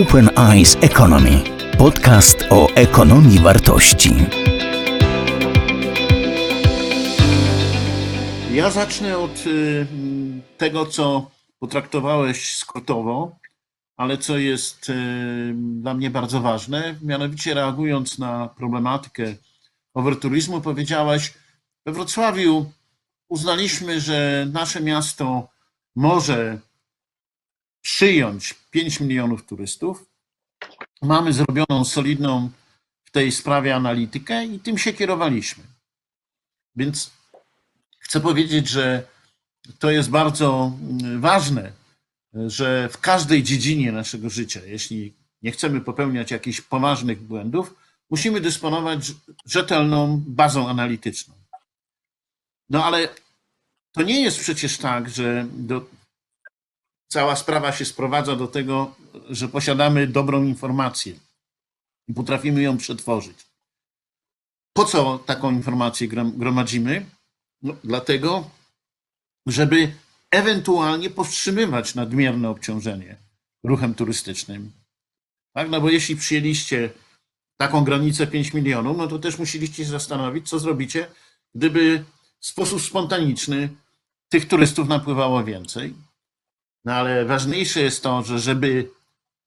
Open Eyes Economy. Podcast o ekonomii wartości. Ja zacznę od y, tego, co potraktowałeś skrótowo, ale co jest y, dla mnie bardzo ważne. Mianowicie reagując na problematykę overturizmu, powiedziałaś, we Wrocławiu uznaliśmy, że nasze miasto może przyjąć 5 milionów turystów. Mamy zrobioną solidną w tej sprawie analitykę i tym się kierowaliśmy. Więc chcę powiedzieć, że to jest bardzo mm, ważne, że w każdej dziedzinie naszego życia, jeśli nie chcemy popełniać jakichś poważnych błędów, musimy dysponować rzetelną bazą analityczną. No ale to nie jest przecież tak, że do, cała sprawa się sprowadza do tego, że posiadamy dobrą informację i potrafimy ją przetworzyć. Po co taką informację gromadzimy? No, dlatego, żeby ewentualnie powstrzymywać nadmierne obciążenie ruchem turystycznym. Tak? No bo jeśli przyjęliście taką granicę 5 milionów, no to też musieliście się zastanowić, co zrobicie, gdyby w sposób spontaniczny tych turystów napływało więcej. No ale ważniejsze jest to, że żeby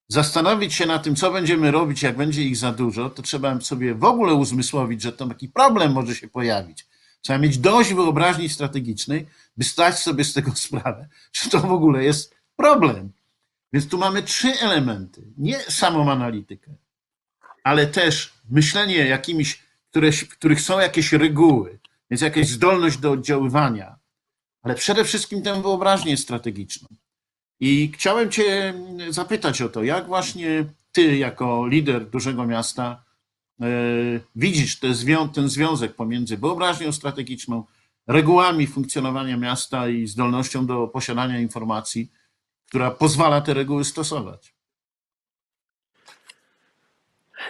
zastanowić się na tym, co będziemy robić, jak będzie ich za dużo, to trzeba sobie w ogóle uzmysłowić, że to taki problem może się pojawić. Trzeba mieć dość wyobraźni strategicznej, by stać sobie z tego sprawę, czy to w ogóle jest problem. Więc tu mamy trzy elementy. Nie samą analitykę, ale też myślenie jakimiś, które, w których są jakieś reguły, więc jakaś zdolność do oddziaływania, ale przede wszystkim tę wyobraźnię strategiczną. I chciałem Cię zapytać o to, jak właśnie Ty, jako lider dużego miasta, e, widzisz ten związek pomiędzy wyobraźnią strategiczną, regułami funkcjonowania miasta i zdolnością do posiadania informacji, która pozwala te reguły stosować.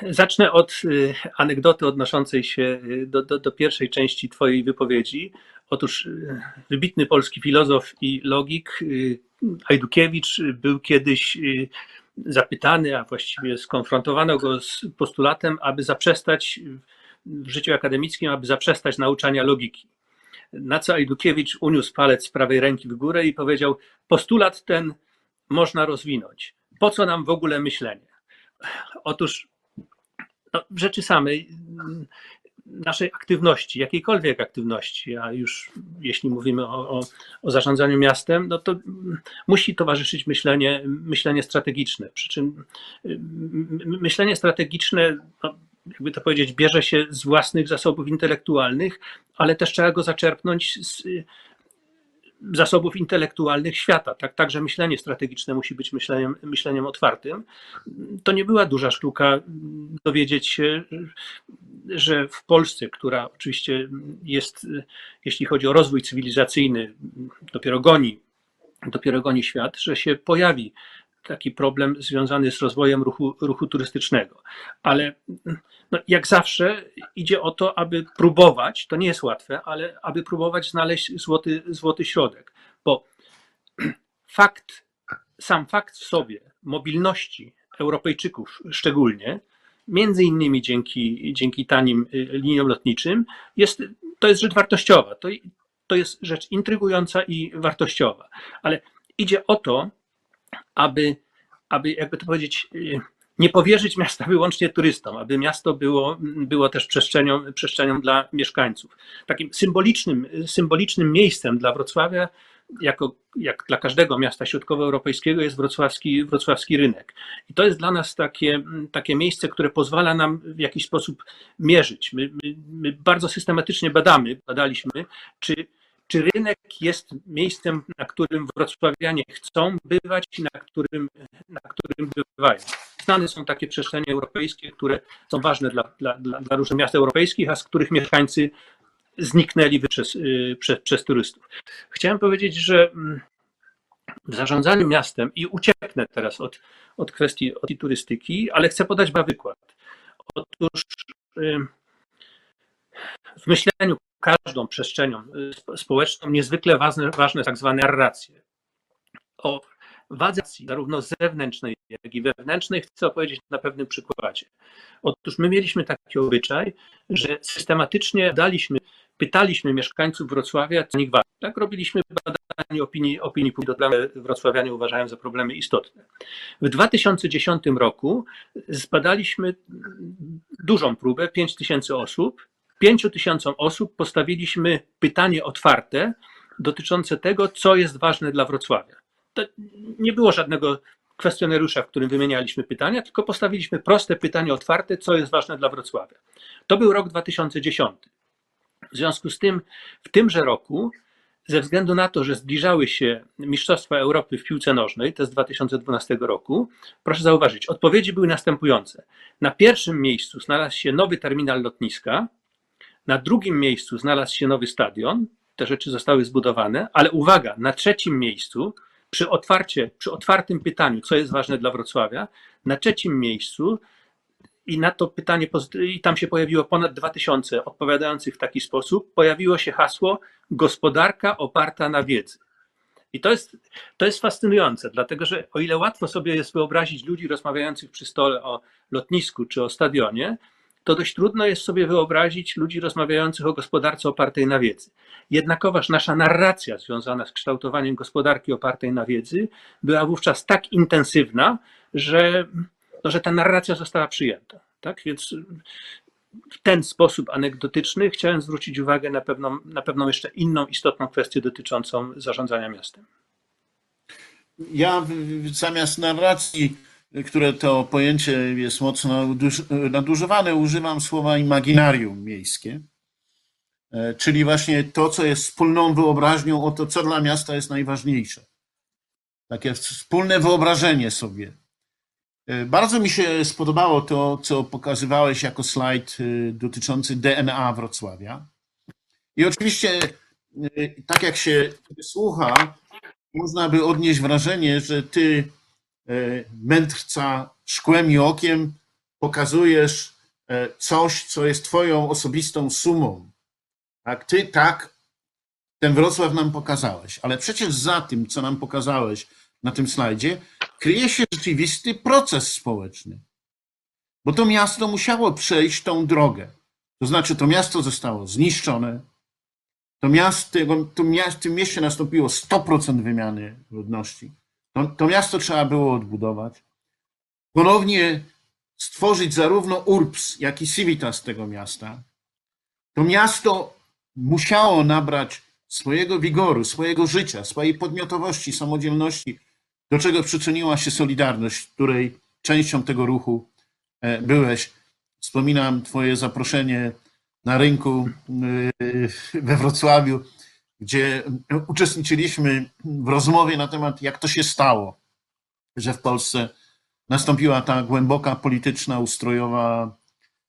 Zacznę od y, anegdoty odnoszącej się y, do, do, do, pierwszej części Twojej wypowiedzi. Otóż y, wybitny polski filozof i logik Ajdukiewicz był kiedyś zapytany, a właściwie skonfrontowano go z postulatem, aby zaprzestać w życiu akademickim, aby zaprzestać nauczania logiki. Na co Ajdukiewicz uniósł palec z prawej ręki w górę i powiedział: Postulat ten można rozwinąć. Po co nam w ogóle myślenie? Otóż no, rzeczy samej naszej aktywności, jakiejkolwiek aktywności, a już jeśli mówimy o, o, o, zarządzaniu miastem, no to musi towarzyszyć myślenie, myślenie strategiczne. Przy czym myślenie strategiczne, no, jakby to powiedzieć, bierze się z własnych zasobów intelektualnych, ale też trzeba go zaczerpnąć z zasobów intelektualnych świata. Tak, także myślenie strategiczne musi być myśleniem, myśleniem otwartym. To nie była duża sztuka dowiedzieć się, że w Polsce, która oczywiście jest, jeśli chodzi o rozwój cywilizacyjny, dopiero goni, dopiero goni świat, że się pojawi taki problem związany z rozwojem ruchu, ruchu turystycznego. Ale no, jak zawsze idzie o to, aby próbować, to nie jest łatwe, ale aby próbować znaleźć złoty, złoty środek, bo fakt, sam fakt w sobie mobilności Europejczyków szczególnie, między innymi dzięki, dzięki tanim y, liniom lotniczym, jest, to jest rzecz wartościowa. To, to jest rzecz intrygująca i wartościowa. Ale idzie o to, aby, aby jakby to powiedzieć, y, nie powierzyć miasta wyłącznie turystom, aby miasto było, było też przestrzenią, przestrzenią dla mieszkańców. Takim symbolicznym, symbolicznym miejscem dla Wrocławia, jako, jak dla każdego miasta środkowoeuropejskiego, jest wrocławski, wrocławski rynek. I to jest dla nas takie, takie miejsce, które pozwala nam w jakiś sposób mierzyć. My, my, my bardzo systematycznie badamy, badaliśmy, czy czy rynek jest miejscem, na którym wrocławianie chcą bywać i na którym, na którym bywają. Znane są takie przestrzenie europejskie, które są ważne dla, dla, dla, różnych miast europejskich, a z których mieszkańcy zniknęli przez, y, przez, przez turystów. Chciałem powiedzieć, że mm, w zarządzaniu miastem i ucieknę teraz od, od kwestii od turystyki, ale chcę podać dwa wykład. Otóż y, w myśleniu każdą przestrzenią y, społeczną niezwykle ważne, ważne tak zwane narracje. O wadze zarówno zewnętrznej, jak i wewnętrznej chcę opowiedzieć na pewnym przykładzie. Otóż my mieliśmy taki obyczaj, że systematycznie daliśmy, pytaliśmy mieszkańców Wrocławia, co nich ważne. Tak robiliśmy badanie opinii, opinii publicznej, wrocławianie uważają za problemy istotne. W 2010 roku zbadaliśmy dużą próbę, 5 tysięcy osób. 5 tysiącom osób postawiliśmy pytanie otwarte dotyczące tego, co jest ważne dla Wrocławia. To nie było żadnego kwestionariusza, w którym wymienialiśmy pytania, tylko postawiliśmy proste pytanie otwarte, co jest ważne dla Wrocławia. To był rok 2010. W związku z tym, w tymże roku, ze względu na to, że zbliżały się Mistrzostwa Europy w piłce nożnej, to z 2012 roku, proszę zauważyć, odpowiedzi były następujące. Na pierwszym miejscu znalazł się nowy terminal lotniska, na drugim miejscu znalazł się nowy stadion, te rzeczy zostały zbudowane, ale uwaga, na trzecim miejscu, przy, otwarcie, przy otwartym pytaniu, co jest ważne dla Wrocławia, na trzecim miejscu i na to pytanie, i tam się pojawiło ponad 2000 odpowiadających w taki sposób, pojawiło się hasło gospodarka oparta na wiedzy. I to jest, to jest fascynujące, dlatego że o ile łatwo sobie jest wyobrazić ludzi rozmawiających przy stole o lotnisku czy o stadionie, to dość trudno jest sobie wyobrazić ludzi rozmawiających o gospodarce opartej na wiedzy. Jednakowoż nasza narracja związana z kształtowaniem gospodarki opartej na wiedzy była wówczas tak intensywna, że, no, że ta narracja została przyjęta. Tak? Więc w ten sposób anegdotyczny chciałem zwrócić uwagę na pewną, na pewną jeszcze inną istotną kwestię dotyczącą zarządzania miastem. Ja zamiast narracji, które to pojęcie jest mocno nadużywane, używam słowa imaginarium miejskie, E, czyli właśnie to, co jest wspólną wyobraźnią o to, co dla miasta jest najważniejsze. Takie wspólne wyobrażenie sobie. E, Bardzo mi się spodobało to, co pokazywałeś jako slajd e, dotyczący DNA Wrocławia. I oczywiście, tak jak się słucha, można by odnieść wrażenie, że ty, mędrca szkłem i okiem, pokazujesz e, coś, co jest twoją osobistą sumą. Tak, ty tak ten Wrocław nam pokazałeś, ale przecież za tym, co nam pokazałeś na tym slajdzie, kryje się rzeczywisty proces społeczny. Bo to miasto musiało przejść tą drogę. To znaczy, to miasto zostało zniszczone, to miasto, to mia- w tym mieście nastąpiło 100% wymiany ludności. To, to miasto trzeba było odbudować. Ponownie stworzyć zarówno URBS, jak i Civitas tego miasta. To miasto musiało nabrać swojego wigoru, swojego życia, swojej podmiotowości, samodzielności, do czego przyczyniła się Solidarność, której częścią tego ruchu e, byłeś. Wspominam Twoje zaproszenie na rynku e, we Wrocławiu, gdzie uczestniczyliśmy w rozmowie na temat, jak to się stało, że w Polsce nastąpiła ta głęboka polityczna, ustrojowa,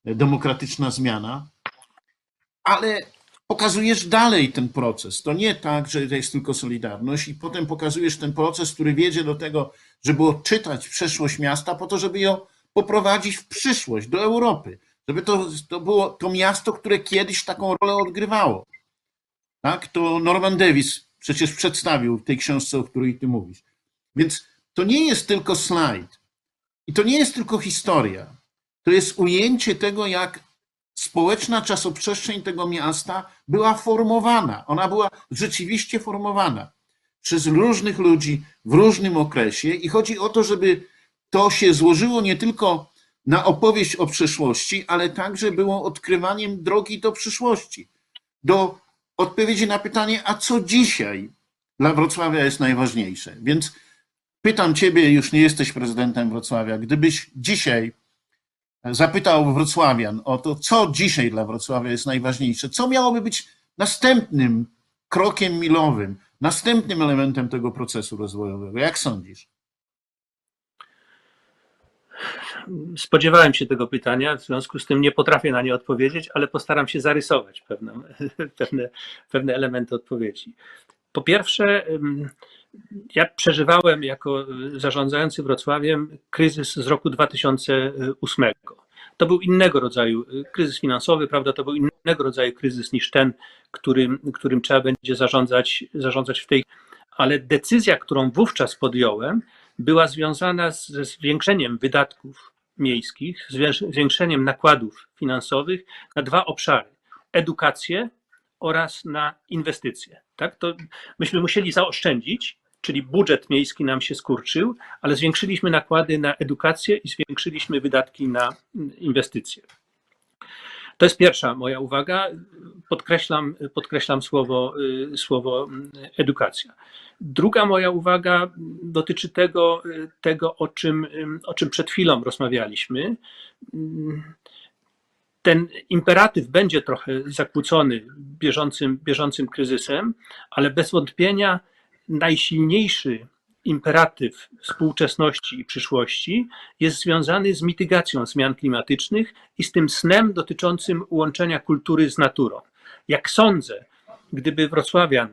demokratyczna zmiana. Ale pokazujesz dalej ten proces. To nie tak, że to jest tylko Solidarność, i potem pokazujesz ten proces, który wiedzie do tego, żeby odczytać przeszłość miasta, po to, żeby ją poprowadzić w przyszłość, do Europy. Żeby to, to było to miasto, które kiedyś taką rolę odgrywało. Tak? To Norman Davis przecież przedstawił w tej książce, o której ty mówisz. Więc to nie jest tylko slajd. I to nie jest tylko historia. To jest ujęcie tego, jak społeczna czasoprzestrzeń tego miasta była formowana. Ona była rzeczywiście formowana przez różnych ludzi w różnym okresie i chodzi o to, żeby to się złożyło nie tylko na opowieść o przeszłości, ale także było odkrywaniem drogi do przyszłości, do odpowiedzi na pytanie, a co dzisiaj dla Wrocławia jest najważniejsze. Więc pytam Ciebie, już nie jesteś prezydentem Wrocławia, gdybyś dzisiaj zapytał Wrocławian o to, co dzisiaj dla Wrocławia jest najważniejsze, co miałoby być następnym krokiem milowym, następnym elementem tego procesu rozwojowego. Jak sądzisz? Spodziewałem się tego pytania, w związku z tym nie potrafię na nie odpowiedzieć, ale postaram się zarysować pewne, pewne, pewne elementy odpowiedzi. Po pierwsze, ja przeżywałem jako zarządzający Wrocławiem kryzys z roku 2008. To był innego rodzaju y, kryzys finansowy, prawda? To był innego rodzaju kryzys niż ten, którym, którym trzeba będzie zarządzać, zarządzać w tej ale decyzja, którą wówczas podjąłem, była związana ze zwiększeniem wydatków miejskich, zwięks- zwiększeniem nakładów finansowych na dwa obszary: edukację oraz na inwestycje. Tak? To myśmy musieli zaoszczędzić, czyli budżet miejski nam się skurczył, ale zwiększyliśmy nakłady na edukację i zwiększyliśmy wydatki na inwestycje. To jest pierwsza moja uwaga. Podkreślam, podkreślam słowo, y, słowo mm, edukacja. Druga moja uwaga dotyczy tego, y, tego o, czym, ym, o czym przed chwilą rozmawialiśmy. Ten imperatyw będzie trochę zakłócony bieżącym, bieżącym kryzysem, ale bez wątpienia najsilniejszy imperatyw współczesności i przyszłości jest związany z mitygacją zmian klimatycznych i z tym snem dotyczącym łączenia kultury z naturą. Jak sądzę, gdyby wrocławian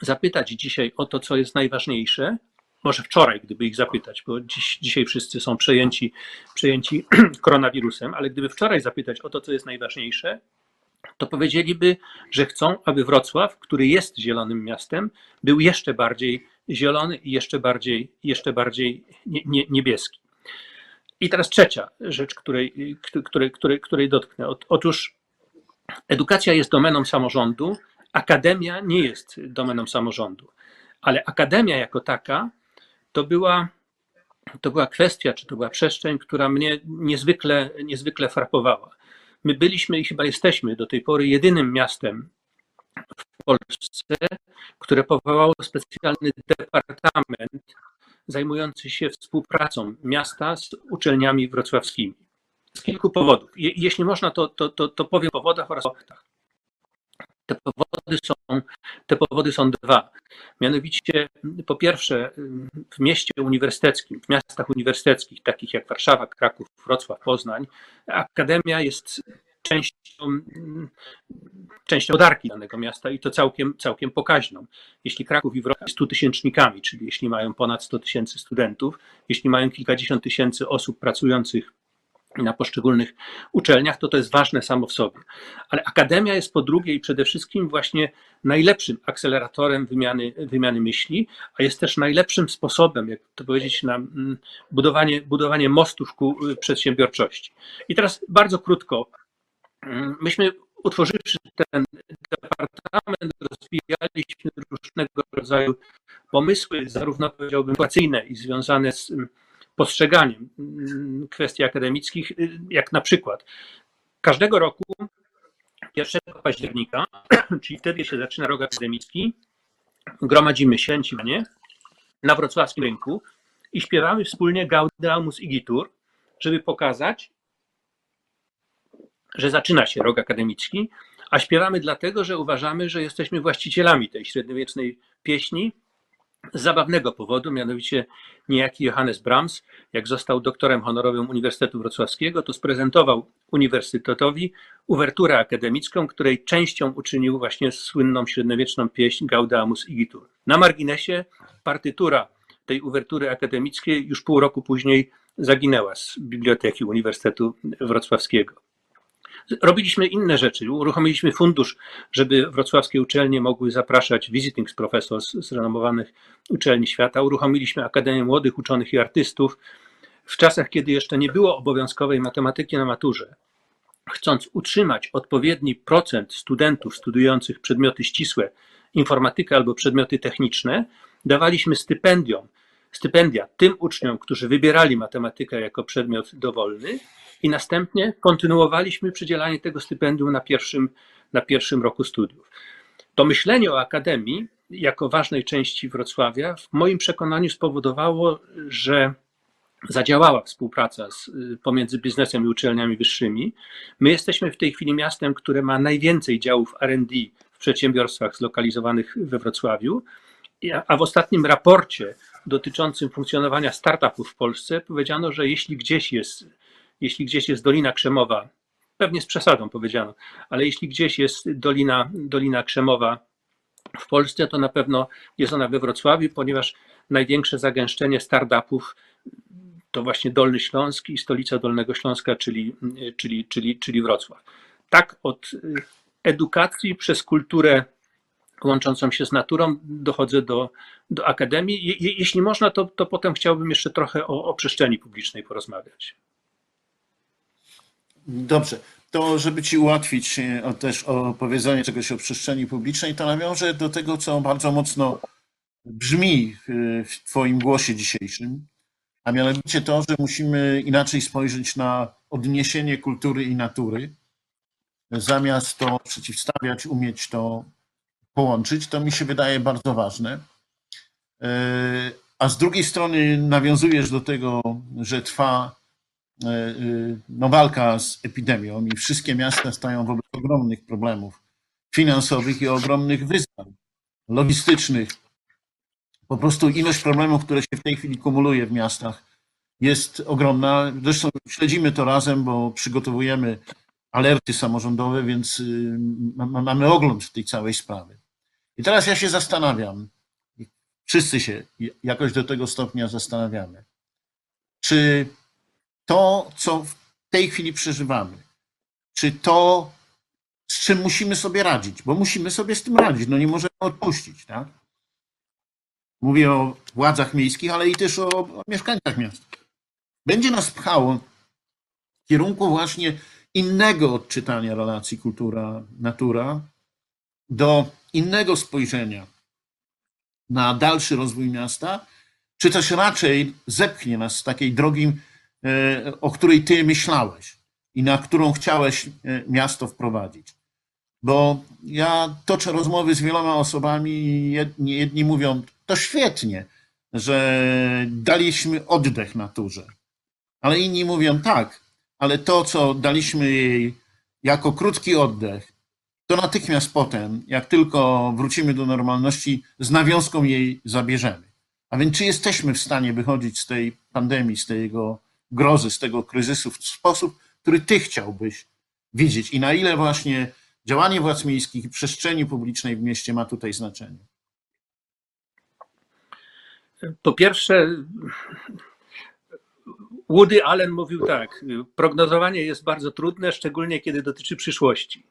zapytać dzisiaj o to, co jest najważniejsze, może wczoraj, gdyby ich zapytać, bo dziś, dzisiaj wszyscy są przejęci, przejęci koronawirusem, ale gdyby wczoraj zapytać o to, co jest najważniejsze, to powiedzieliby, że chcą, aby Wrocław, który jest zielonym miastem, był jeszcze bardziej zielony i jeszcze bardziej, jeszcze bardziej nie, nie, niebieski. I teraz trzecia rzecz, której, której, której, której dotknę. Ot- Otóż edukacja jest domeną samorządu, akademia nie jest domeną samorządu, ale akademia jako taka to była, to była kwestia, czy to była przestrzeń, która mnie niezwykle, niezwykle frapowała. My byliśmy i chyba jesteśmy do tej pory jedynym miastem w Polsce, które powołało specjalny departament zajmujący się współpracą miasta z uczelniami wrocławskimi. Z kilku powodów. Je, jeśli można, to, to, to, to powiem o powodach oraz o faktach. Te powody, są, te powody są dwa. Mianowicie, po pierwsze, w mieście uniwersyteckim, w miastach uniwersyteckich, takich jak Warszawa, Kraków, Wrocław, Poznań, akademia jest częścią, częścią gospodarki danego miasta i to całkiem, całkiem pokaźną. Jeśli Kraków i Wrocław 100 tysięcznikami, czyli jeśli mają ponad 100 tysięcy studentów, jeśli mają kilkadziesiąt tysięcy osób pracujących na poszczególnych uczelniach, to to jest ważne samo w sobie. Ale akademia jest po drugie i przede wszystkim właśnie najlepszym akceleratorem wymiany, wymiany myśli, a jest też najlepszym sposobem, jak to powiedzieć, na mm, budowanie, budowanie mostów ku y, przedsiębiorczości. I teraz bardzo krótko. Mm, Myśmy utworzywszy ten departament, rozwijaliśmy różnego rodzaju pomysły, zarówno powiedziałbym edukacyjne i związane z mm, postrzeganiem mm, kwestii akademickich, y, jak na przykład każdego roku 1 października, czyli wtedy się zaczyna rok akademicki, gromadzimy się nie, na wrocławskim rynku i śpiewamy wspólnie Gaudeamus Igitur, żeby pokazać, że zaczyna się rok akademicki, a śpiewamy dlatego, że uważamy, że jesteśmy właścicielami tej średniowiecznej pieśni, z zabawnego powodu, mianowicie niejaki Johannes Brahms, jak został doktorem honorowym Uniwersytetu Wrocławskiego, to sprezentował Uniwersytetowi uwerturę akademicką, której częścią uczynił właśnie słynną średniowieczną pieśń Gaudeamus Igitur. Na marginesie partytura tej uwertury akademickiej już pół roku później zaginęła z Biblioteki Uniwersytetu Wrocławskiego. Robiliśmy inne rzeczy. Uruchomiliśmy fundusz, żeby wrocławskie uczelnie mogły zapraszać visiting professors z renomowanych uczelni świata. Uruchomiliśmy Akademię Młodych Uczonych i Artystów. W czasach, kiedy jeszcze nie było obowiązkowej matematyki na maturze, chcąc utrzymać odpowiedni procent studentów studiujących przedmioty ścisłe, informatykę albo przedmioty techniczne, dawaliśmy stypendium, stypendia tym uczniom, którzy wybierali matematykę jako przedmiot dowolny i następnie kontynuowaliśmy przydzielanie tego stypendium na pierwszym, na pierwszym roku studiów. To myślenie o akademii jako ważnej części Wrocławia w moim przekonaniu spowodowało, że zadziałała współpraca z, pomiędzy biznesem i uczelniami wyższymi. My jesteśmy w tej chwili miastem, które ma najwięcej działów RD w przedsiębiorstwach zlokalizowanych we Wrocławiu, a w ostatnim raporcie dotyczącym funkcjonowania startupów w Polsce powiedziano, że jeśli gdzieś jest, jeśli gdzieś jest Dolina Krzemowa, pewnie z przesadą powiedziano, ale jeśli gdzieś jest Dolina, Dolina Krzemowa w Polsce, to na pewno jest ona we Wrocławiu, ponieważ największe zagęszczenie startupów to właśnie Dolny Śląsk i stolica Dolnego Śląska, czyli, czyli, czyli, czyli Wrocław. Tak od edukacji przez kulturę łączącą się z naturą, dochodzę do, do akademii. Je, je, jeśli można, to, to potem chciałbym jeszcze trochę o, o przestrzeni publicznej porozmawiać. Dobrze. To, żeby Ci ułatwić e, też opowiedzenie czegoś o przestrzeni publicznej, to nawiążę do tego, co bardzo mocno brzmi w, w Twoim głosie dzisiejszym, a mianowicie to, że musimy inaczej spojrzeć na odniesienie kultury i natury. Zamiast to przeciwstawiać, umieć to połączyć, to mi się wydaje bardzo ważne. E, A z drugiej strony nawiązujesz do tego, że trwa e, e, no, walka z epidemią i wszystkie miasta stają wobec ogromnych problemów finansowych i ogromnych wyzwań logistycznych. Po prostu ilość problemów, które się w tej chwili kumuluje w miastach, jest ogromna. Zresztą śledzimy to razem, bo przygotowujemy alerty samorządowe, więc y, ma- ma- mamy ogląd tej całej sprawy. I teraz ja się zastanawiam, wszyscy się jakoś do tego stopnia zastanawiamy, czy to, co w tej chwili przeżywamy, czy to, z czym musimy sobie radzić, bo musimy sobie z tym radzić, no nie możemy odpuścić, tak? Mówię o władzach miejskich, ale i też o, o mieszkańcach miast. Będzie nas pchało w kierunku właśnie innego odczytania relacji kultura-natura, do innego spojrzenia na dalszy rozwój miasta, czy też raczej zepchnie nas z takiej drogi, e, o której ty myślałeś i na którą chciałeś e, miasto wprowadzić. Bo ja toczę rozmowy z wieloma osobami jedni, jedni mówią, to świetnie, że daliśmy oddech naturze. Ale inni mówią, tak, ale to, co daliśmy jej jako krótki oddech, to natychmiast potem, jak tylko wrócimy do normalności, z nawiązką jej zabierzemy. A więc czy jesteśmy w stanie wychodzić z tej pandemii, z tego grozy, z tego kryzysu w sposób, który ty chciałbyś widzieć i na ile właśnie działanie władz miejskich i przestrzeni publicznej w mieście ma tutaj znaczenie? Po pierwsze, Woody Allen mówił tak: prognozowanie jest bardzo trudne, szczególnie kiedy dotyczy przyszłości.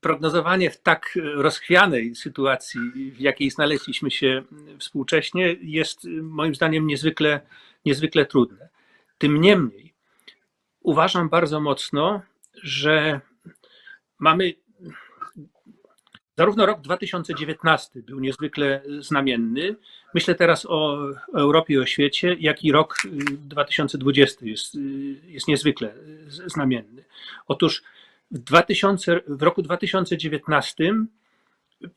Prognozowanie w tak rozchwianej sytuacji, w jakiej znaleźliśmy się współcześnie, jest moim zdaniem niezwykle, niezwykle trudne. Tym niemniej uważam bardzo mocno, że mamy Zarówno rok 2019 był niezwykle znamienny. Myślę teraz o Europie i o świecie, jak i rok 2020 jest, jest niezwykle znamienny. Otóż w, 2000, w roku 2019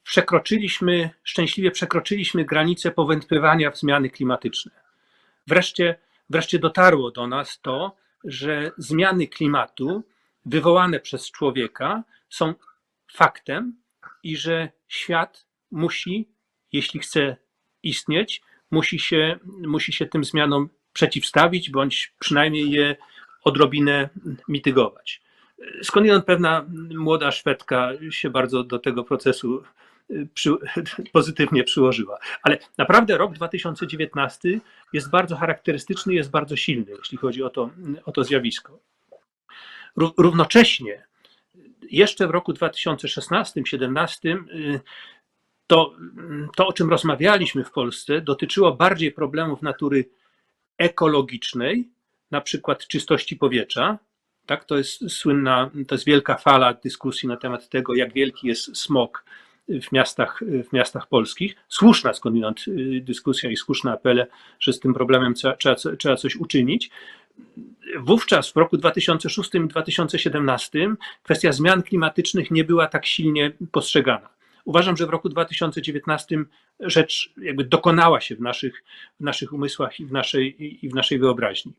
przekroczyliśmy, szczęśliwie przekroczyliśmy granicę powątpiewania w zmiany klimatyczne. Wreszcie, wreszcie dotarło do nas to, że zmiany klimatu wywołane przez człowieka są faktem, i że świat musi, jeśli chce istnieć, musi się, musi się tym zmianom przeciwstawić, bądź przynajmniej je odrobinę mitygować. Skądinąd pewna młoda Szwedka się bardzo do tego procesu przy, pozytywnie przyłożyła. Ale naprawdę rok 2019 jest bardzo charakterystyczny, jest bardzo silny, jeśli chodzi o to, o to zjawisko. Równocześnie jeszcze w roku 2016-2017 to, to, o czym rozmawialiśmy w Polsce, dotyczyło bardziej problemów natury ekologicznej, na przykład czystości powietrza. Tak, to jest słynna, to jest wielka fala dyskusji na temat tego, jak wielki jest smog w miastach, w miastach polskich. Słuszna skądinąd y, dyskusja i słuszne apele, że z tym problemem trzeba, trzeba, trzeba coś uczynić wówczas w roku 2006 i 2017 kwestia zmian klimatycznych nie była tak silnie postrzegana. Uważam, że w roku 2019 rzecz jakby dokonała się w naszych, w naszych umysłach i w naszej, i w naszej wyobraźni.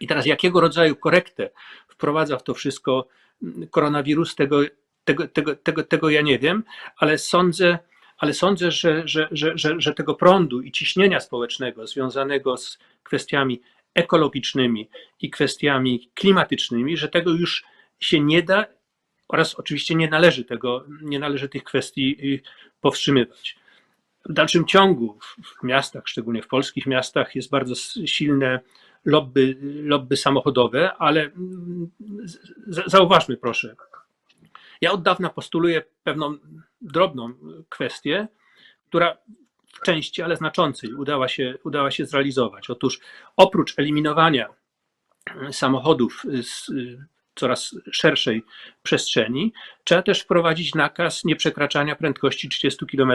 I teraz jakiego rodzaju korektę wprowadza w to wszystko koronawirus, tego, tego, tego, tego, tego ja nie wiem, ale sądzę, ale sądzę, że, że, że, że, że tego prądu i ciśnienia społecznego związanego z kwestiami ekologicznymi i kwestiami klimatycznymi, że tego już się nie da oraz oczywiście nie należy tego, nie należy tych kwestii y, powstrzymywać. W dalszym ciągu w miastach, szczególnie w polskich miastach, jest bardzo silne lobby, lobby samochodowe, ale mm, zauważmy proszę, Ja od dawna postuluję pewną drobną kwestię, która w części, ale znaczącej udała się, udała się zrealizować. Otóż oprócz eliminowania samochodów z coraz szerszej przestrzeni, trzeba też wprowadzić nakaz nieprzekraczania prędkości 30 km,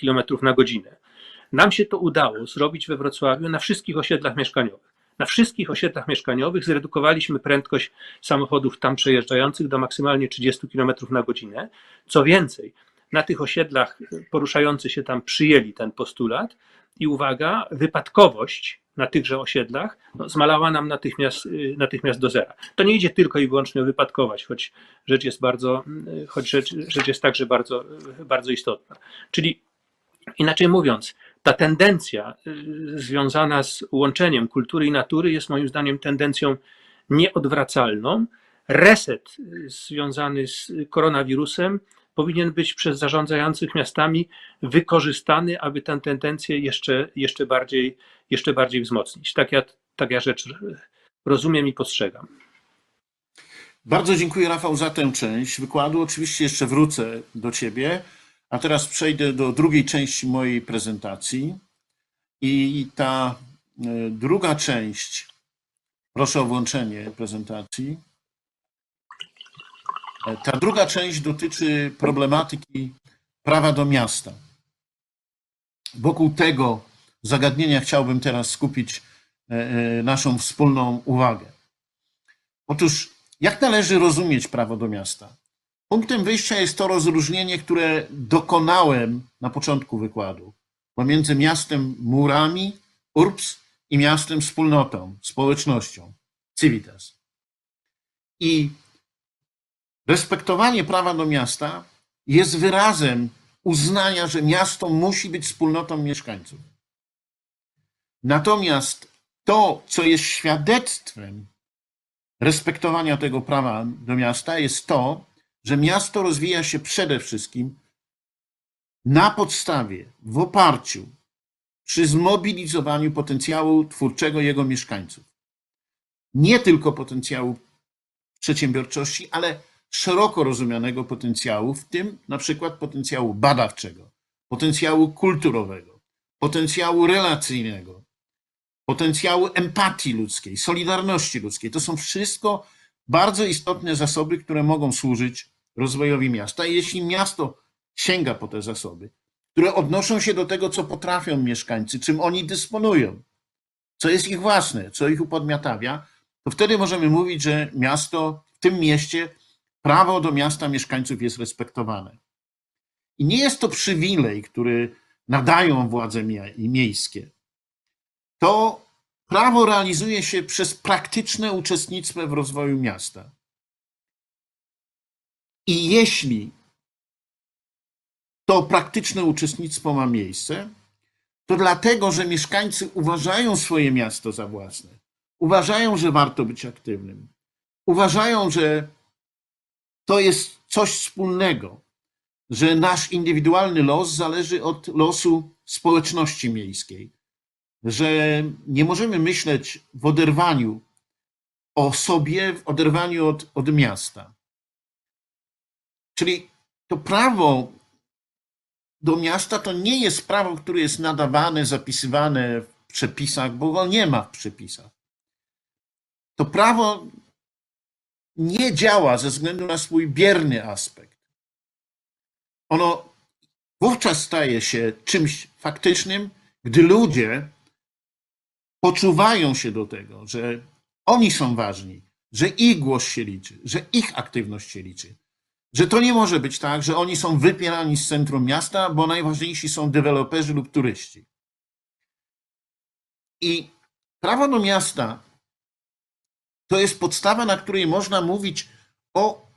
km na godzinę. Nam się to udało zrobić we Wrocławiu na wszystkich osiedlach mieszkaniowych. Na wszystkich osiedlach mieszkaniowych zredukowaliśmy prędkość samochodów tam przejeżdżających do maksymalnie 30 km na godzinę. Co więcej, na tych osiedlach poruszający się tam przyjęli ten postulat i uwaga, wypadkowość na tychże osiedlach no, zmalała nam natychmiast, y, natychmiast do zera. To nie idzie tylko i wyłącznie o wypadkowość, choć rzecz jest bardzo, y, choć rzecz, rzecz jest także bardzo, bardzo istotna. Czyli inaczej mówiąc, ta tendencja y, związana z łączeniem kultury i natury jest moim zdaniem tendencją nieodwracalną. Reset związany z koronawirusem powinien być przez zarządzających miastami wykorzystany, aby tę tendencję jeszcze, jeszcze, bardziej, jeszcze bardziej wzmocnić. Tak ja, tak ja rzecz rozumiem i postrzegam. Bardzo dziękuję, Rafał, za tę część wykładu. Oczywiście jeszcze wrócę do Ciebie, a teraz przejdę do drugiej części mojej prezentacji. I ta e, druga część, proszę o włączenie prezentacji. E, ta druga część dotyczy problematyki prawa do miasta. Wokół tego zagadnienia chciałbym teraz skupić e, naszą wspólną uwagę. Otóż, jak należy rozumieć prawo do miasta? Punktem wyjścia jest to rozróżnienie, które dokonałem na początku wykładu pomiędzy miastem murami, urbs i miastem wspólnotą, społecznością, civitas. I respektowanie prawa do miasta jest wyrazem uznania, że miasto musi być wspólnotą mieszkańców. Natomiast to, co jest świadectwem respektowania tego prawa do miasta, jest to, że miasto rozwija się przede wszystkim na podstawie, w oparciu, przy zmobilizowaniu potencjału twórczego jego mieszkańców. Nie tylko potencjału przedsiębiorczości, ale szeroko rozumianego potencjału, w tym na przykład potencjału badawczego, potencjału kulturowego, potencjału relacyjnego, potencjału empatii ludzkiej, solidarności ludzkiej. To są wszystko bardzo istotne zasoby, które mogą służyć rozwojowi miasta. I jeśli miasto sięga po te zasoby, które odnoszą się do tego, co potrafią mieszkańcy, czym oni dysponują, co jest ich własne, co ich upodmiatawia, to wtedy możemy mówić, że miasto, w tym mieście, prawo do miasta mieszkańców jest respektowane. I nie jest to przywilej, który nadają władze miejskie. To prawo realizuje się przez praktyczne uczestnictwo w rozwoju miasta. I jeśli to praktyczne uczestnictwo ma miejsce, to dlatego, że mieszkańcy uważają swoje miasto za własne, uważają, że warto być aktywnym, uważają, że to jest coś wspólnego, że nasz indywidualny los zależy od losu społeczności miejskiej, że nie możemy myśleć w oderwaniu o sobie, w oderwaniu od, od miasta. Czyli to prawo do miasta to nie jest prawo, które jest nadawane, zapisywane w przepisach, bo go nie ma w przepisach. To prawo nie działa ze względu na swój bierny aspekt. Ono wówczas staje się czymś faktycznym, gdy ludzie poczuwają się do tego, że oni są ważni, że ich głos się liczy, że ich aktywność się liczy. Że to nie może być tak, że oni są wypierani z centrum miasta, bo najważniejsi są deweloperzy lub turyści. I prawo do miasta to jest podstawa, na której można mówić o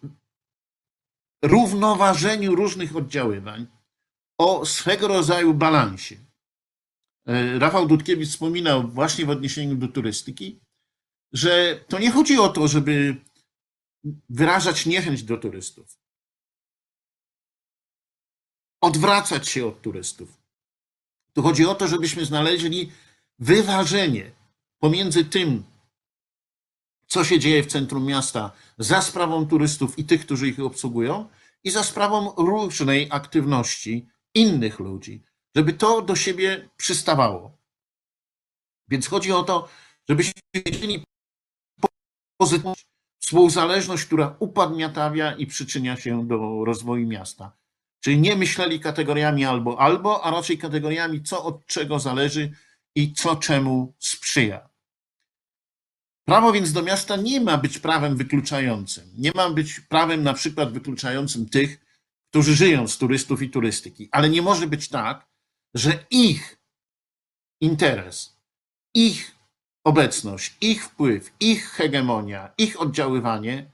równoważeniu różnych oddziaływań, o swego rodzaju balansie. E, Rafał Dudkiewicz wspominał właśnie w odniesieniu do turystyki, że to nie chodzi o to, żeby wyrażać niechęć do turystów, odwracać się od turystów. Tu chodzi o to, żebyśmy znaleźli wyważenie pomiędzy tym, co się dzieje w centrum miasta za sprawą turystów i tych, którzy ich obsługują, i za sprawą różnej aktywności innych ludzi, żeby to do siebie przystawało. Więc chodzi o to, żebyśmy wiedzieli pozytywną współzależność, która upadmiatawia i przyczynia się do rozwoju miasta. Czyli nie myśleli kategoriami albo albo, a raczej kategoriami co od czego zależy i co czemu sprzyja. Prawo więc do miasta nie ma być prawem wykluczającym. Nie ma być prawem na przykład wykluczającym tych, którzy żyją z turystów i turystyki, ale nie może być tak, że ich interes, ich obecność, ich wpływ, ich hegemonia, ich oddziaływanie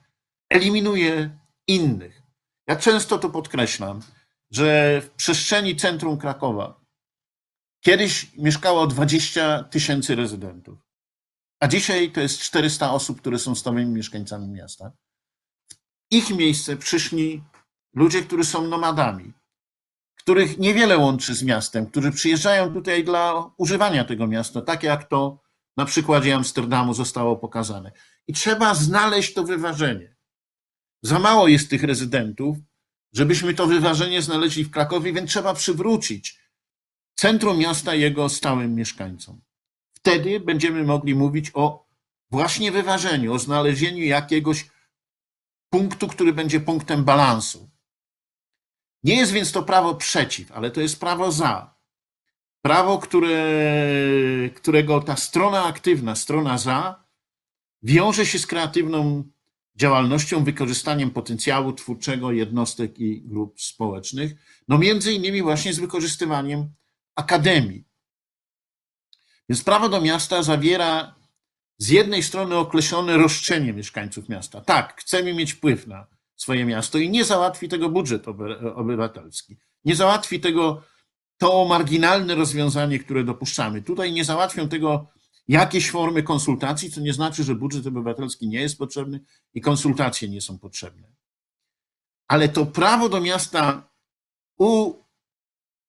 eliminuje innych. Ja często to podkreślam, że w przestrzeni centrum Krakowa kiedyś mieszkało 20 tysięcy rezydentów, a dzisiaj to jest 400 osób, które są stałymi mieszkańcami miasta. W ich miejsce przyszli ludzie, którzy są nomadami, których niewiele łączy z miastem, którzy przyjeżdżają tutaj dla używania tego miasta, tak jak to na przykładzie Amsterdamu zostało pokazane. I trzeba znaleźć to wyważenie. Za mało jest tych rezydentów, żebyśmy to wyważenie znaleźli w Krakowie, więc trzeba przywrócić centrum miasta jego stałym mieszkańcom. Wtedy będziemy mogli mówić o właśnie wyważeniu, o znalezieniu jakiegoś punktu, który będzie punktem balansu. Nie jest więc to prawo przeciw, ale to jest prawo za. Prawo, które, którego ta strona aktywna, strona za, wiąże się z kreatywną działalnością, wykorzystaniem potencjału twórczego jednostek i grup społecznych, no między innymi właśnie z wykorzystywaniem akademii. Więc prawo do miasta zawiera z jednej strony określone roszczenie mieszkańców miasta. Tak, chcemy mieć wpływ na swoje miasto i nie załatwi tego budżet oby- obywatelski. Nie załatwi tego to marginalne rozwiązanie, które dopuszczamy. Tutaj nie załatwią tego jakieś formy konsultacji, co nie znaczy, że budżet obywatelski nie jest potrzebny i konsultacje nie są potrzebne. Ale to prawo do miasta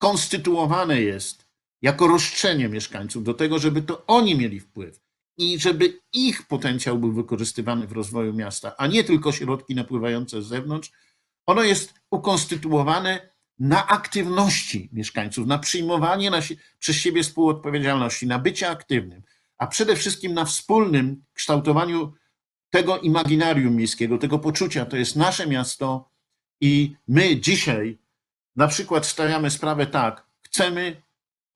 ukonstytuowane jest jako roszczenie mieszkańców do tego, żeby to oni mieli wpływ i żeby ich potencjał był wykorzystywany w rozwoju miasta, a nie tylko środki napływające z zewnątrz. Ono jest ukonstytuowane na aktywności mieszkańców, na przyjmowanie na, przez siebie współodpowiedzialności, na bycie aktywnym, a przede wszystkim na wspólnym kształtowaniu tego imaginarium miejskiego, tego poczucia, to jest nasze miasto i my dzisiaj na przykład stawiamy sprawę tak, chcemy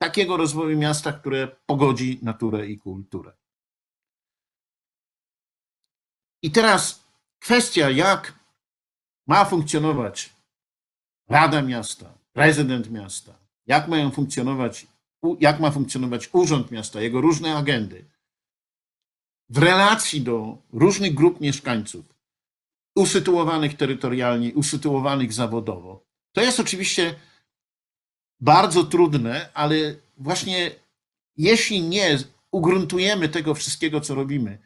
takiego rozwoju miasta, które pogodzi naturę i kulturę. I teraz kwestia, jak ma funkcjonować Rada Miasta, prezydent miasta, jak mają funkcjonować, jak ma funkcjonować Urząd Miasta, jego różne agendy w relacji do różnych grup mieszkańców, usytuowanych terytorialnie, usytuowanych zawodowo. To jest oczywiście bardzo trudne, ale właśnie jeśli nie ugruntujemy tego wszystkiego, co robimy,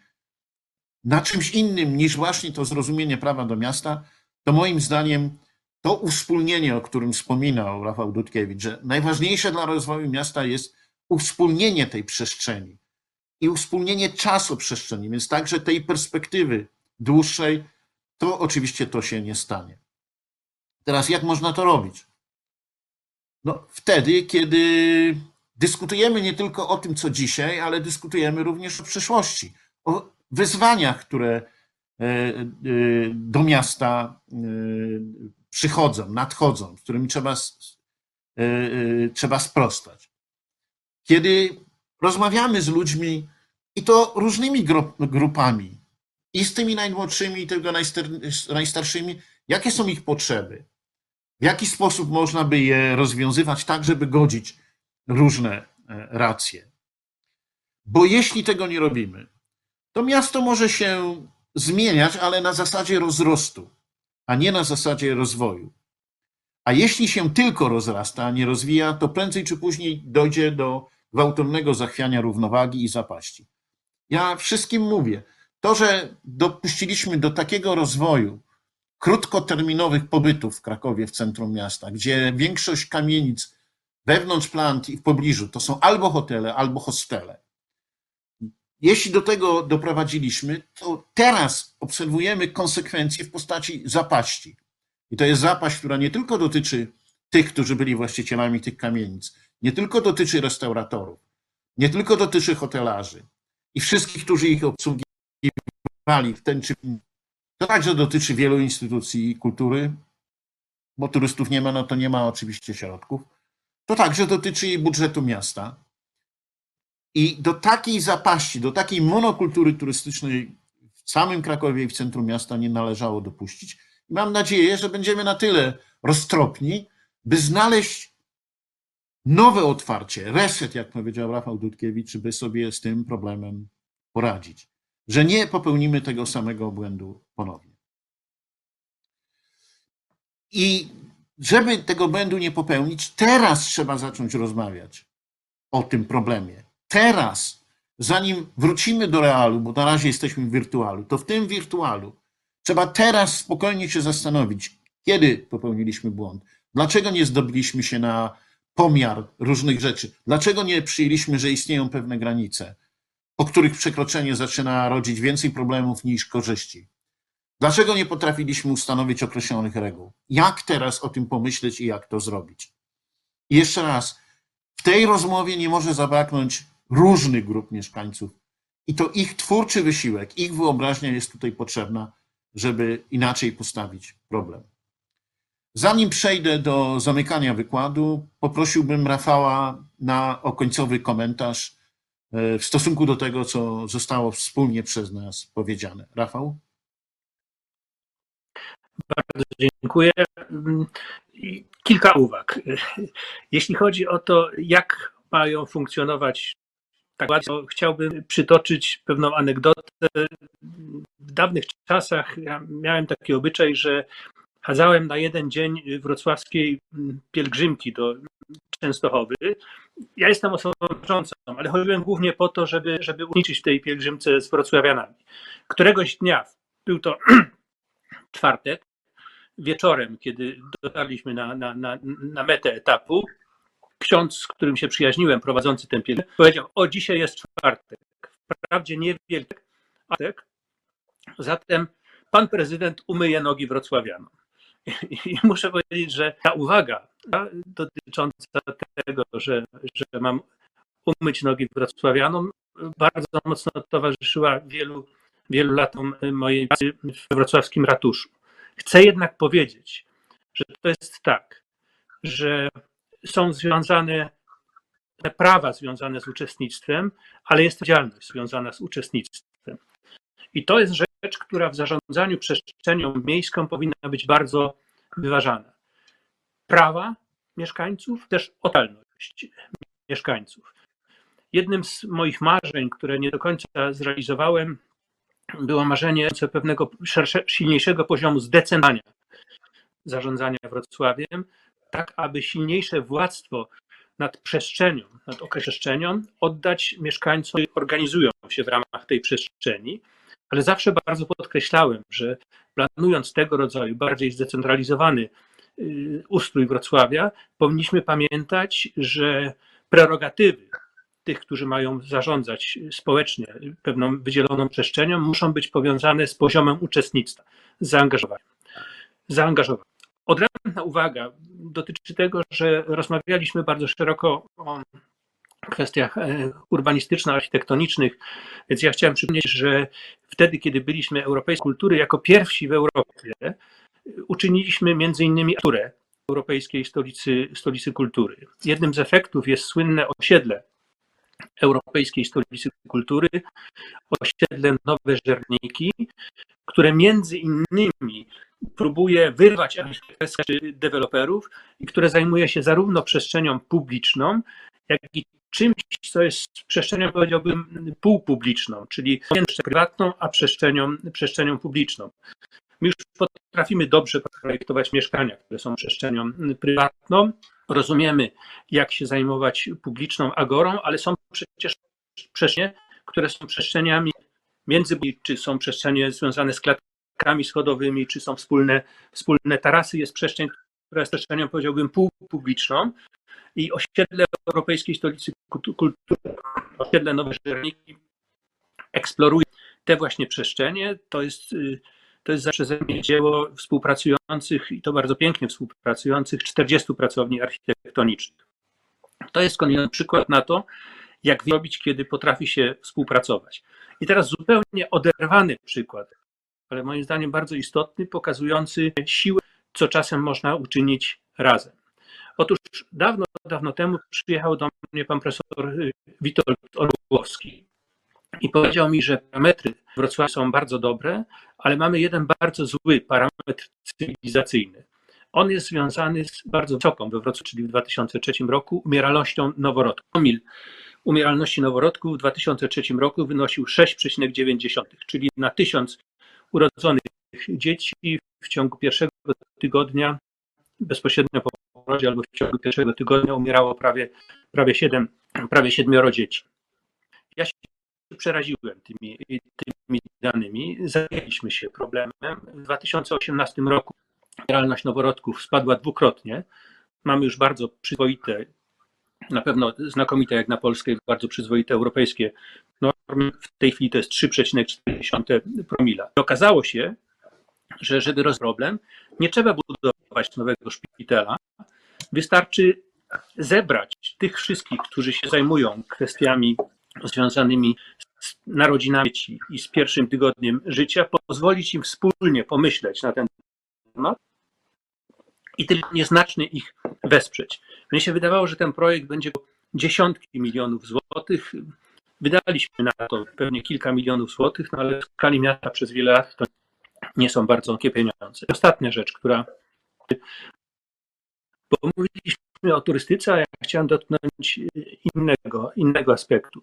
na czymś innym niż właśnie to zrozumienie prawa do miasta, to moim zdaniem to uwspólnienie, o którym wspominał Rafał Dudkiewicz, że najważniejsze dla rozwoju miasta jest uwspólnienie tej przestrzeni i uwspólnienie czasu przestrzeni, więc także tej perspektywy dłuższej, to oczywiście to się nie stanie. Teraz jak można to robić? No, wtedy, kiedy dyskutujemy nie tylko o tym, co dzisiaj, ale dyskutujemy również o przyszłości, o wyzwaniach, które e, e, do miasta e, przychodzą, nadchodzą, z którymi trzeba, trzeba sprostać. Kiedy rozmawiamy z ludźmi i to różnymi grupami, i z tymi najmłodszymi, i tego najstar- najstarszymi, jakie są ich potrzeby, w jaki sposób można by je rozwiązywać tak, żeby godzić różne e, racje. Bo jeśli tego nie robimy, to miasto może się zmieniać, ale na zasadzie rozrostu, a nie na zasadzie rozwoju. A jeśli się tylko rozrasta, a nie rozwija, to prędzej czy później dojdzie do gwałtownego zachwiania równowagi i zapaści. Ja wszystkim mówię, to, że dopuściliśmy do takiego rozwoju krótkoterminowych pobytów w Krakowie, w centrum miasta, gdzie większość kamienic wewnątrz plant i w pobliżu to są albo hotele, albo hostele. jeśli do tego doprowadziliśmy, to teraz obserwujemy konsekwencje w postaci zapaści. I to jest zapaść, która nie tylko dotyczy tych, którzy byli właścicielami tych kamienic, nie tylko dotyczy restauratorów, nie tylko dotyczy hotelarzy i wszystkich, którzy ich obsługiwali w ten czy inny. To także dotyczy wielu instytucji kultury, bo turystów nie ma, no to nie ma oczywiście środków. To także dotyczy i budżetu miasta. I do takiej zapaści, do takiej monokultury turystycznej w samym Krakowie i w centrum miasta nie należało dopuścić. Mam nadzieję, że będziemy na tyle roztropni, by znaleźć nowe otwarcie, reset, jak powiedział Rafał Dudkiewicz, by sobie z tym problemem poradzić. Że nie popełnimy tego samego błędu ponownie. I żeby tego błędu nie popełnić, teraz trzeba zacząć rozmawiać o tym problemie. Teraz, zanim wrócimy do realu, bo na razie jesteśmy w wirtualu, to w tym wirtualu trzeba teraz spokojnie się zastanowić, kiedy popełniliśmy błąd, dlaczego nie zdobyliśmy się na pomiar różnych rzeczy, dlaczego nie przyjęliśmy, że istnieją pewne granice, po których przekroczenie zaczyna rodzić więcej problemów niż korzyści. Dlaczego nie potrafiliśmy ustanowić określonych reguł? Jak teraz o tym pomyśleć i jak to zrobić? I jeszcze raz, w tej rozmowie nie może zabraknąć różnych grup mieszkańców. I to ich twórczy wysiłek, ich wyobraźnia jest tutaj potrzebna, żeby inaczej postawić problem. Zanim przejdę do zamykania wykładu, poprosiłbym Rafała na o końcowy komentarz e, w stosunku do tego, co zostało wspólnie przez nas powiedziane. Rafał? Bardzo dziękuję. I Kilka uwag. Jeśli chodzi o to, jak mają funkcjonować tak bardzo, chciałbym przytoczyć pewną anegdotę. W dawnych czasach ja miałem taki obyczaj, że chadzałem na jeden dzień wrocławskiej pielgrzymki do Częstochowy. Ja jestem osobą wierzącą, ale chodziłem głównie po to, żeby, żeby uczestniczyć w tej pielgrzymce z wrocławianami. Któregoś dnia, był to czwartek, wieczorem, kiedy dotarliśmy na, na, na, na metę etapu, ksiądz, z którym się przyjaźniłem, prowadzący ten pielgrzym, powiedział, o dzisiaj jest czwartek. Wprawdzie nie wielki czwartek, zatem pan prezydent umyje nogi wrocławianom. I muszę powiedzieć, że ta uwaga dotycząca tego, że, że mam umyć nogi wrocławianom, bardzo mocno towarzyszyła wielu, wielu latom mojej pracy w wrocławskim ratuszu. Chcę jednak powiedzieć, że to jest tak, że są związane te prawa związane z uczestnictwem, ale jest działalność związana z uczestnictwem. I to jest rzecz, która w zarządzaniu przestrzenią miejską powinna być bardzo wyważana. Prawa mieszkańców, też otalność mieszkańców. Jednym z moich marzeń, które nie do końca zrealizowałem, było marzenie pewnego szersze, silniejszego poziomu zdecentralizowania zarządzania Wrocławiem, tak aby silniejsze władztwo nad przestrzenią, nad przestrzenią oddać mieszkańcom, organizują się w ramach tej przestrzeni, ale zawsze bardzo podkreślałem, że planując tego rodzaju bardziej zdecentralizowany y, ustrój Wrocławia, powinniśmy pamiętać, że prerogatywy tych, którzy mają zarządzać społecznie pewną wydzieloną przestrzenią, muszą być powiązane z poziomem uczestnictwa, z zaangażowaniem. zaangażowaniem. Odrębna uwaga dotyczy tego, że rozmawialiśmy bardzo szeroko o kwestiach e, urbanistyczno-architektonicznych, więc ja chciałem przypomnieć, że wtedy, kiedy byliśmy Europejskiej Kultury jako pierwsi w Europie, uczyniliśmy między innymi architekturę Europejskiej Stolicy, Stolicy Kultury. Jednym z efektów jest słynne osiedle Europejskiej Stolicy Kultury, osiedle Nowe Żerniki, które między innymi próbuje wyrwać deweloperów i które zajmuje się zarówno przestrzenią publiczną, jak i czymś, co jest przestrzenią, powiedziałbym, półpubliczną, czyli pomiędzy prywatną a przestrzenią, przestrzenią publiczną. My już potrafimy dobrze projektować mieszkania, które są przestrzenią prywatną, rozumiemy, jak się zajmować publiczną agorą, ale są przecież przestrzenie, które są przestrzeniami między, czy są przestrzenie związane z klatkami schodowymi, czy są wspólne, wspólne tarasy. Jest przestrzeń, która jest przestrzenią, powiedziałbym, półpubliczną i osiedle Europejskiej Stolicy Kultury, osiedle Nowe Żerniki eksploruje te właśnie przestrzenie. To jest, y, to jest przeze mnie dzieło współpracujących, i to bardzo pięknie współpracujących, 40 pracowni architektonicznych. To jest skądinąd przykład na to, jak robić, kiedy potrafi się współpracować. I teraz zupełnie oderwany przykład, ale moim zdaniem bardzo istotny, pokazujący siłę, co czasem można uczynić razem. Otóż dawno, dawno temu przyjechał do mnie pan profesor y, Witold Orłowski i powiedział mi, że parametry w Wrocławiu są bardzo dobre, ale mamy jeden bardzo zły parametr cywilizacyjny. On jest związany z bardzo wysoką we Wrocławiu, czyli w 2003 roku, umieralnością noworodków. Umieralności noworodków w 2003 roku wynosił 6,9, czyli na tysiąc urodzonych dzieci w ciągu pierwszego tygodnia, bezpośrednio po porodzie albo w ciągu pierwszego tygodnia umierało prawie, prawie, 7, prawie siedmioro dzieci. Ja się przeraziłem tymi, tymi danymi. Zajęliśmy się problemem. W 2018 roku umieralność noworodków spadła dwukrotnie. Mamy już bardzo przyzwoite, na pewno znakomite jak na Polskę, bardzo przyzwoite europejskie normy. W tej chwili to jest 3,4 promila. Okazało się, że żeby rozwiązać problem, nie trzeba budować nowego szpitala. Wystarczy zebrać tych wszystkich, którzy się zajmują kwestiami związanymi z narodzinami dzieci i z pierwszym tygodniem życia, pozwolić im wspólnie pomyśleć na ten temat i tylko nieznacznie ich wesprzeć. Mnie się wydawało, że ten projekt będzie dziesiątki milionów złotych. Wydaliśmy na to pewnie kilka milionów złotych, no ale w skali miasta przez wiele lat to nie są bardzo wielkie pieniądze. Ostatnia rzecz, która. Bo mówiliśmy o turystyce, a ja chciałem dotknąć innego, innego aspektu.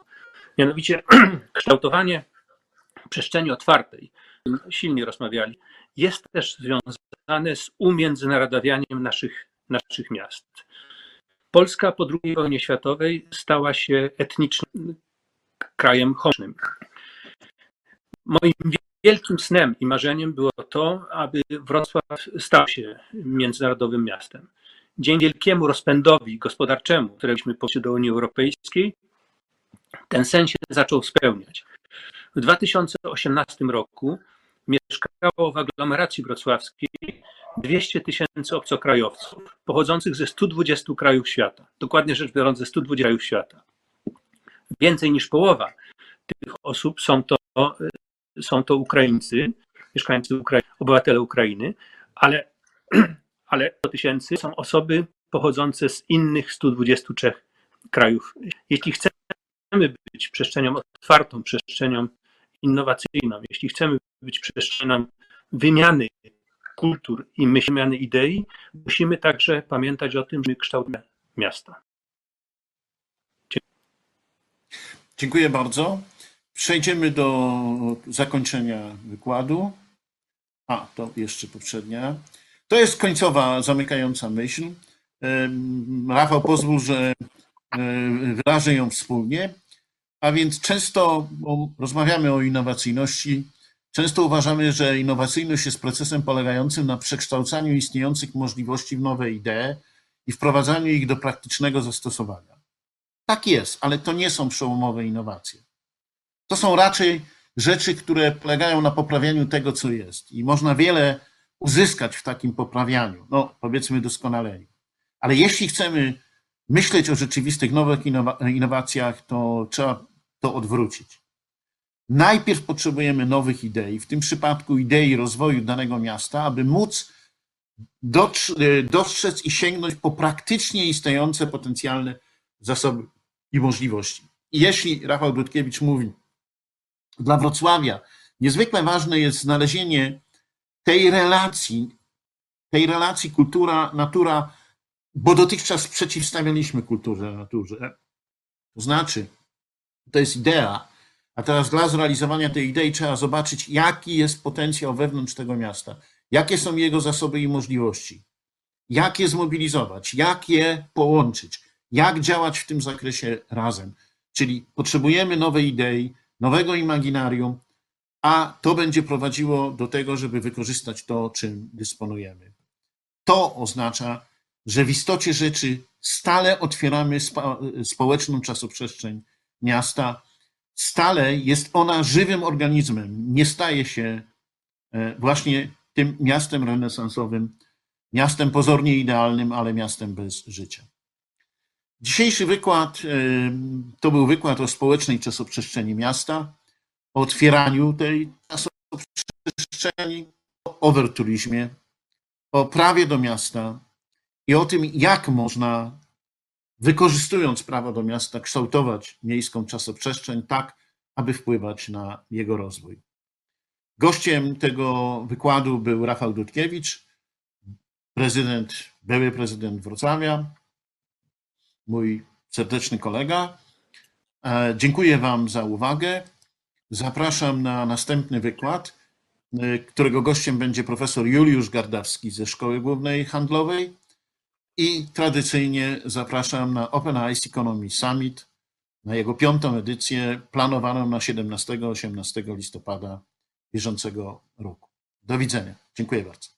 Mianowicie kształtowanie przestrzeni otwartej, silnie rozmawiali, jest też związane z umiędzynarodowianiem naszych, naszych miast. Polska po II wojnie światowej stała się etnicznym krajem homycznym. Moim wielkim snem i marzeniem było to, aby Wrocław stał się międzynarodowym miastem. Dzięki wielkiemu rozpędowi gospodarczemu, któreśmy poszli do Unii Europejskiej, ten sen się zaczął spełniać. W 2018 roku mieszkało w aglomeracji wrocławskiej 200 tysięcy obcokrajowców pochodzących ze 120 krajów świata. Dokładnie rzecz biorąc, ze 120 krajów świata. Więcej niż połowa tych osób są to, są to Ukraińcy, mieszkańcy Ukrainy, obywatele Ukrainy, ale, ale 100 tysięcy są osoby pochodzące z innych 123 krajów. Jeśli chcemy być przestrzenią otwartą, przestrzenią innowacyjną, jeśli chcemy być przestrzenią wymiany kultur i wymiany idei, musimy także pamiętać o tym, że kształtujemy miasta. Dziękuję bardzo. Przejdziemy do zakończenia wykładu. A, to jeszcze poprzednia. To jest końcowa, zamykająca myśl. Rafał, pozwól, że wyrażę ją wspólnie. A więc często rozmawiamy o innowacyjności. Często uważamy, że innowacyjność jest procesem polegającym na przekształcaniu istniejących możliwości w nowe idee i wprowadzaniu ich do praktycznego zastosowania. Tak jest, ale to nie są przełomowe innowacje. To są raczej rzeczy, które polegają na poprawianiu tego, co jest. I można wiele uzyskać w takim poprawianiu, no powiedzmy doskonaleniu. Ale jeśli chcemy myśleć o rzeczywistych nowych innowacjach, to trzeba to odwrócić. Najpierw potrzebujemy nowych idei, w tym przypadku idei rozwoju danego miasta, aby móc dostrzec i sięgnąć po praktycznie istniejące potencjalne zasoby i możliwości. I jeśli Rafał Dudkiewicz mówi, dla Wrocławia niezwykle ważne jest znalezienie tej relacji, tej relacji kultura-natura, bo dotychczas przeciwstawialiśmy kulturze naturze. To znaczy, to jest idea, a teraz dla zrealizowania tej idei trzeba zobaczyć, jaki jest potencjał wewnątrz tego miasta, jakie są jego zasoby i możliwości, jak je zmobilizować, jak je połączyć, jak działać w tym zakresie razem. Czyli potrzebujemy nowej idei, nowego imaginarium, a to będzie prowadziło do tego, żeby wykorzystać to, czym dysponujemy. To oznacza, że w istocie rzeczy stale otwieramy społeczną czasoprzestrzeń miasta stale jest ona żywym organizmem, nie staje się e, właśnie tym miastem renesansowym, miastem pozornie idealnym, ale miastem bez życia. Dzisiejszy wykład e, to był wykład o społecznej czasoprzestrzeni miasta, o otwieraniu tej czasoprzestrzeni, o overturizmie, o prawie do miasta i o tym, jak można, wykorzystując prawo do miasta, kształtować miejską czasoprzestrzeń tak, aby wpływać na jego rozwój. Gościem tego wykładu był Rafał Dudkiewicz, prezydent, były prezydent Wrocławia, mój serdeczny kolega. E, Dziękuję Wam za uwagę. Zapraszam na następny wykład, e, którego gościem będzie profesor Juliusz Gardawski ze Szkoły Głównej Handlowej. I tradycyjnie zapraszam na Open Eyes Economy Summit, na jego piątą edycję, planowaną na 17-18 listopada bieżącego roku. Do widzenia. Dziękuję bardzo.